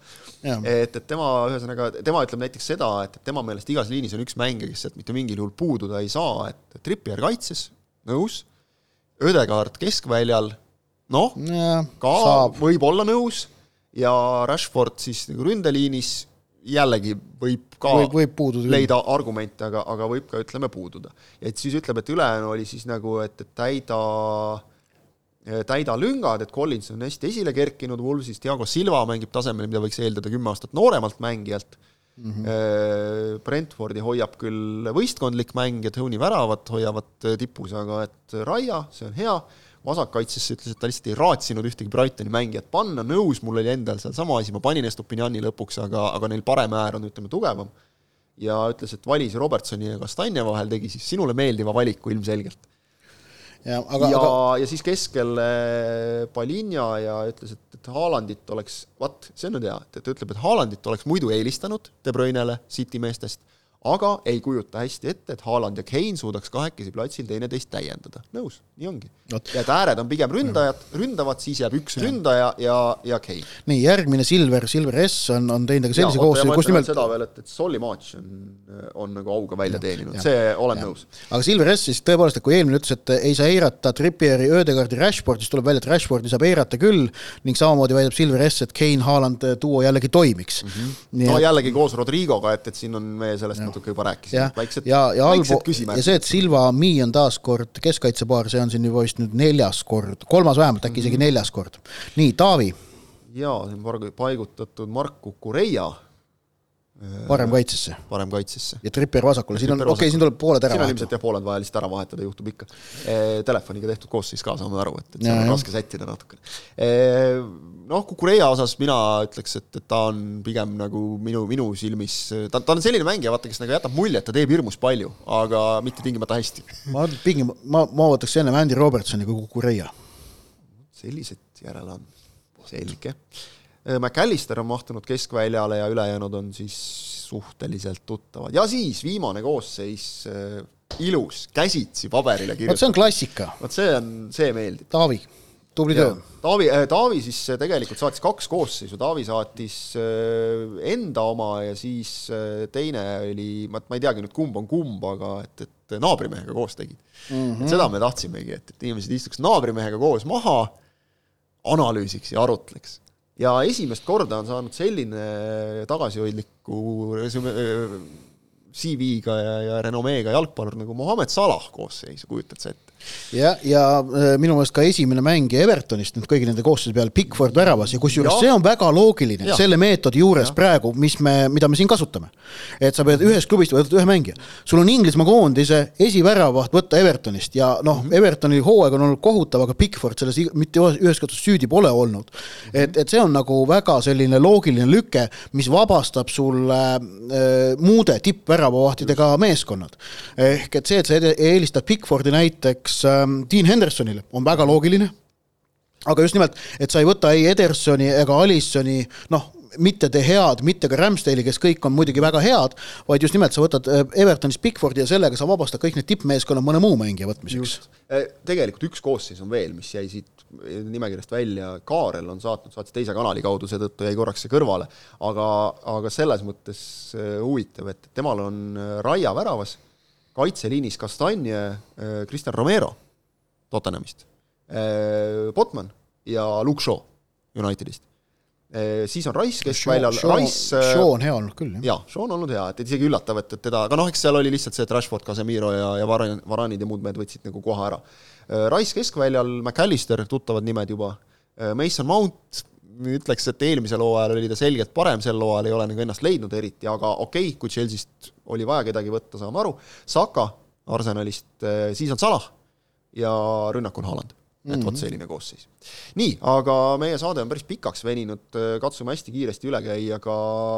et, et tema ühesõnaga, tema ütleb näiteks seda, et tema meelest igas liinis on üks mängija, kes sealt mitte mingil juhul puududa ei saa, et Trippier kaitses, nõus, Ödegaard keskväljal, noh, ka võib-olla nõus, ja Rashford siis nagu ründeliinis jällegi võib ka võib, võib puududa leida argumente, aga, aga võib ka ütleme puududa. et siis ütleb, et ülejäänu oli siis nagu, et, et täida Äh, täida lüngad, et Collins on hästi esile kerkinud Wolvesist, Diego Silva mängib tasemel, mida võiks eeldada kümme aastat nooremalt mängijalt. Mm, -hmm. Brentfordi hoiab küll võistkondlik mäng ja Tony väravat hoiavad äh, tipus, aga et Raia, see on hea, vasakkaitsesse ütles, et ta lihtsalt ei raatsinud ühtegi Brightoni mängijat panna, nõus, mul oli endal seal sama asi, ma panin Estupiniani lõpuks, aga, aga neil parem äär on, ütleme, tugevam. ja ütles, et valis Robertsoni ja Kastanje vahel, tegi siis sinule meeldiva valiku ilmselgelt ja, aga, ja aga..., ja siis keskel Palinja ja ütles, et, et Haalandit oleks, vaat, see on nüüd hea, et, et ütleb, et Haalandit oleks muidu eelistanud De Bruynele City meestest aga ei kujuta hästi ette, et Haaland ja Kane suudaks kahekesi platsil teineteist täiendada. nõus, nii ongi. ja et ääred on pigem ründajad, ründavad, siis jääb üks ja. ründaja ja, ja Kane. nii, järgmine Silver, Silver S on, on teinud aga sellise koosseisu, kus nimelt seda veel, et, et Solly March on, on nagu auga välja teeninud, see olen ja. nõus. aga Silver S siis tõepoolest, et kui eelmine ütles, et ei saa eirata Trippieri, Ödegaardi, Rashfordi, siis tuleb välja, et Rashfordi saab eirata küll ning samamoodi väidab Silver S, et Kane, Haaland duo jällegi toimiks mm. -hmm. no et... jällegi koos Rodrigoga, et, et siin on meie sellest natuke juba rääkisime väiksed ja, ja väiksed allpool ja küsimärgid see, et Silva Mi on taas kord keskkaitsepaar, see on siin juba vist nüüd neljas kord, kolmas vähemalt, äkki isegi neljas kord. nii, Taavi, jaa, parg- paigutatud Mark Kukureia parem kaitsesse parem kaitsesse. ja Trippier vasakule, siin on, okei okay,, siin tuleb pooled ära siin on vahetada ilmselt. jah, pooled vaja lihtsalt ära vahetada, juhtub ikka e,. Telefoniga tehtud koosseis ka, saame aru, et, et seal on raske sättida natukene e,. noh, Kukureia osas mina ütleks, et, et ta on pigem nagu minu, minu silmis, ta, ta on selline mängija, vaata, kes nagu jätab mulje, et ta teeb hirmus palju, aga mitte tingimata hästi. ma pigem, ma, ma võtaks ennem Andy Robertsoni kui Kukureia. sellised järele on, selge. McAllister on mahtunud keskväljale ja ülejäänud on siis suhteliselt tuttavad ja siis viimane koosseis, ilus, käsitsi paberile vot see kirjutatud. on klassika, vot see on, see meeldib. Taavi, tubli töö. Taavi, Taavi siis tegelikult saatis kaks koosseisu, Taavi saatis äh, enda oma ja siis äh, teine oli, ma, ma ei teagi nüüd, kumb on kumb, aga et, et naabrimehega koos tegid mm. -hmm. et seda me tahtsimegi, et, et inimesed istuks naabrimehega koos maha, analüüsiks ja arutleks. Ja esimest korda on saanud selline tagasihoidliku resüme-, CV-ga ja, ja renomeega jalgpallur nagu Mohammed Salah koosseisu, kujutad sa ette? ja, ja äh, minu meelest ka esimene mängija Evertonist nüüd kõigi nende koosseise peale, Pickford väravas ja kusjuures Jah. see on väga loogiline Jah. selle meetodi juures praegu, mis me, mida me siin kasutame. et sa pead ühest klubist võtad ühe mängija, sul on Inglismaa koondise esiväravaht võtta Evertonist ja noh mm, -hmm. Evertoni hooaeg on olnud kohutav, aga Pickford selles mitte ühes kohtas süüdi pole olnud. et, et see on nagu väga selline loogiline lüke, mis vabastab sulle äh, muude tippväravavahtidega meeskonnad. ehk et see, et sa eelistad Pickfordi näiteks ähm, Dean Hendersonile, on väga loogiline. Aga just nimelt, et sa ei võta ei Edersoni ega Alissoni, noh, mitte De Head, mitte ka Ramsdale'i, kes kõik on muidugi väga head, vaid just nimelt sa võtad äh, Evertonist Pickfordi ja sellega sa vabastad kõik need tippmeeskonnad mõne muu mängija võtmiseks. tegelikult üks koosseis on veel, mis jäi siit nimekirjast välja, Kaarel on saatnud, saatis teise kanali kaudu, seetõttu jäi korraks see kõrvale, aga, aga selles mõttes äh, huvitav, et temal on äh, Raia väravas, kaitseliinis Kastanje, Kristjan Romero Tottenhamist, Botman ja Luke Shaw Unitedist. siis on Rice keskväljal, Rice äh, Shaw on hea olnud küll, jah. jaa, Shaw on olnud hea, et et isegi üllatav, et, et teda, aga noh, eks seal oli lihtsalt see, et Rashford, Casemiro ja, ja Varan-, Varanid ja muud mehed võtsid nagu koha ära. Rice keskväljal, McAllister, tuttavad nimed juba, Mason Mount, ütleks, et eelmisel hooajal oli ta selgelt parem, sel hooajal ei ole nagu ennast leidnud eriti, aga okei okay,, kui Chelsea'st oli vaja kedagi võtta, saame aru, Saka Arsenalist, siis on Salah ja rünnak on Haaland. Et vot selline koosseis. nii, aga meie saade on päris pikaks veninud, katsume hästi kiiresti üle käia ka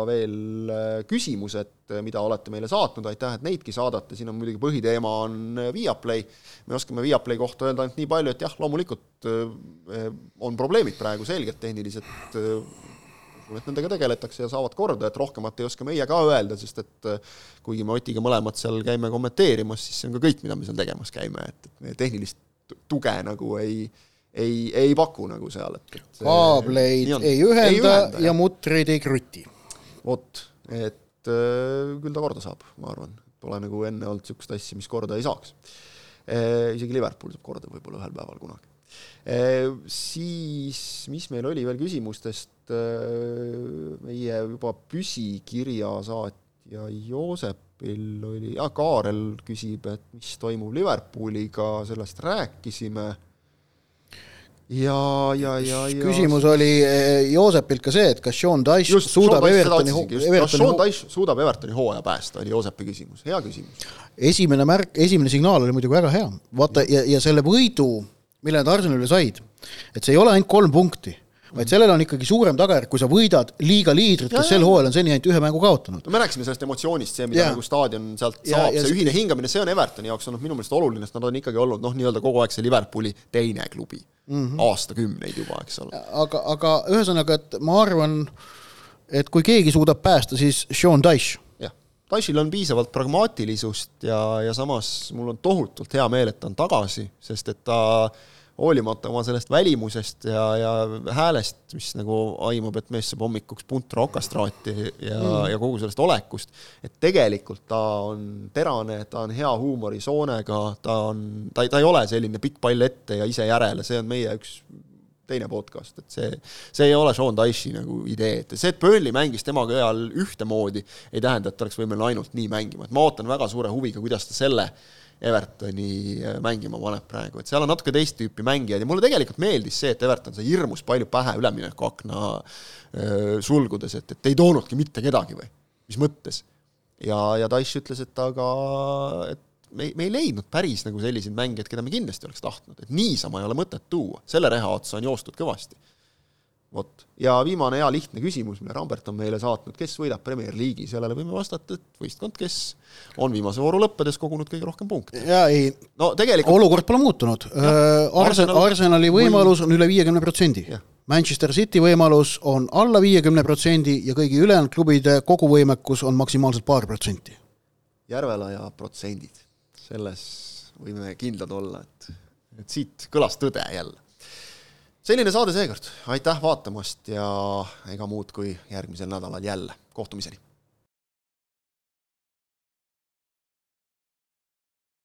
veel äh, küsimused, mida olete meile saatnud, aitäh, et neidki saadate, siin on muidugi põhiteema on äh, Viaplay, me oskame Viaplay kohta öelda ainult nii palju, et jah, loomulikult äh, on probleemid praegu selged tehnilised, usun, et nendega tegeletakse ja saavad korda, et rohkemat ei oska meie ka öelda, sest et äh, kuigi me Otiga mõlemad seal käime kommenteerimas, siis see on ka kõik, mida me seal tegemas käime, et, et meie tehnilist tuge nagu ei ei, ei paku nagu seal, et, et kaableid ei ei ühenda ja mutreid ei kruti. vot, et äh, küll ta korda saab, ma arvan, pole nagu enne olnud niisugust asja, mis korda ei saaks. isegi Liverpool saab korda võib-olla ühel päeval kunagi. Siis, mis meil oli veel küsimustest, meie juba püsikirja saatja Joosepil oli, ah Kaarel küsib, et mis toimub Liverpooliga, sellest rääkisime. Ja, ja, ja, ja küsimus oli eh, Joosepilt ka see, et kas Sean just, suudab Evertoni, just, kas Evertoni Sean Dyche suudab Evertoni hooaja päästa, oli Joosepi küsimus, hea küsimus. esimene märk, esimene signaal oli muidugi väga hea, vaata ja, ja selle võidu, mille nad Arsenalile said, et see ei ole ainult kolm punkti, vaid sellel on ikkagi suurem tagajärg, kui sa võidad liiga liidrit, Ja, kes ja. sel hooajal on seni ainult ühe mängu kaotanud. no me rääkisime sellest emotsioonist, see, mida Jaa. nagu staadion sealt Ja- saab, ja see ühine hingamine, see on Evertoni jaoks olnud minu meelest oluline, sest nad on ikkagi olnud noh, nii-öelda kogu aeg see Liverpooli teine klubi mm. -hmm., aastakümneid juba, eks ole. aga, aga ühesõnaga, et ma arvan, et kui keegi suudab päästa, siis Sean Dyche. Tashil on piisavalt pragmaatilisust ja, ja samas mul on tohutult hea meel, et ta on tagasi, sest et ta hoolimata oma sellest välimusest ja, ja häälest, mis nagu aimab, et mees saab hommikuks puntra okastraati ja mm., ja kogu sellest olekust, et tegelikult ta on terane, ta on hea huumorisoonega, ta on, ta ei, ta ei ole selline pikk pall ette ja ise järele, see on meie üks teine podcast, et see, see ei ole Sean Dyche'i nagu idee, et see, et Burnley mängis temaga ajal ühtemoodi, ei tähenda, et ta oleks võimeline ainult nii mängima, et ma ootan väga suure huviga, kuidas ta selle Evertoni äh, mängima paneb praegu, et seal on natuke teist tüüpi mängijaid ja mulle tegelikult meeldis see, et Everton sai hirmus palju pähe üleminekuakna äh, sulgudes, et, et ei toonudki mitte kedagi või, mis mõttes. ja, ja Taish ütles, et aga, et me, me ei leidnud päris nagu selliseid mängijaid, keda me kindlasti oleks tahtnud, et niisama ei ole mõtet tuua, selle reha otsa on joostud kõvasti vot, ja viimane hea lihtne küsimus, mille Rambert on meile saatnud, kes võidab Premier League'i, sellele võime vastata, et võistkond, kes on viimase vooru lõppedes kogunud kõige rohkem punkte. jaa, ei no tegelikult olukord pole muutunud. Arsenal, Arsenal, Arsenali võimalus on üle viiekümne protsendi. Manchester City võimalus on alla viiekümne protsendi ja kõigi ülejäänud klubide koguvõimekus on maksimaalselt paar protsenti. Järvelaja protsendid, selles võime kindlad olla, et, et siit kõlas tõde jälle selline saade seekord, aitäh vaatamast ja ega muud kui järgmisel nädalal jälle, kohtumiseni!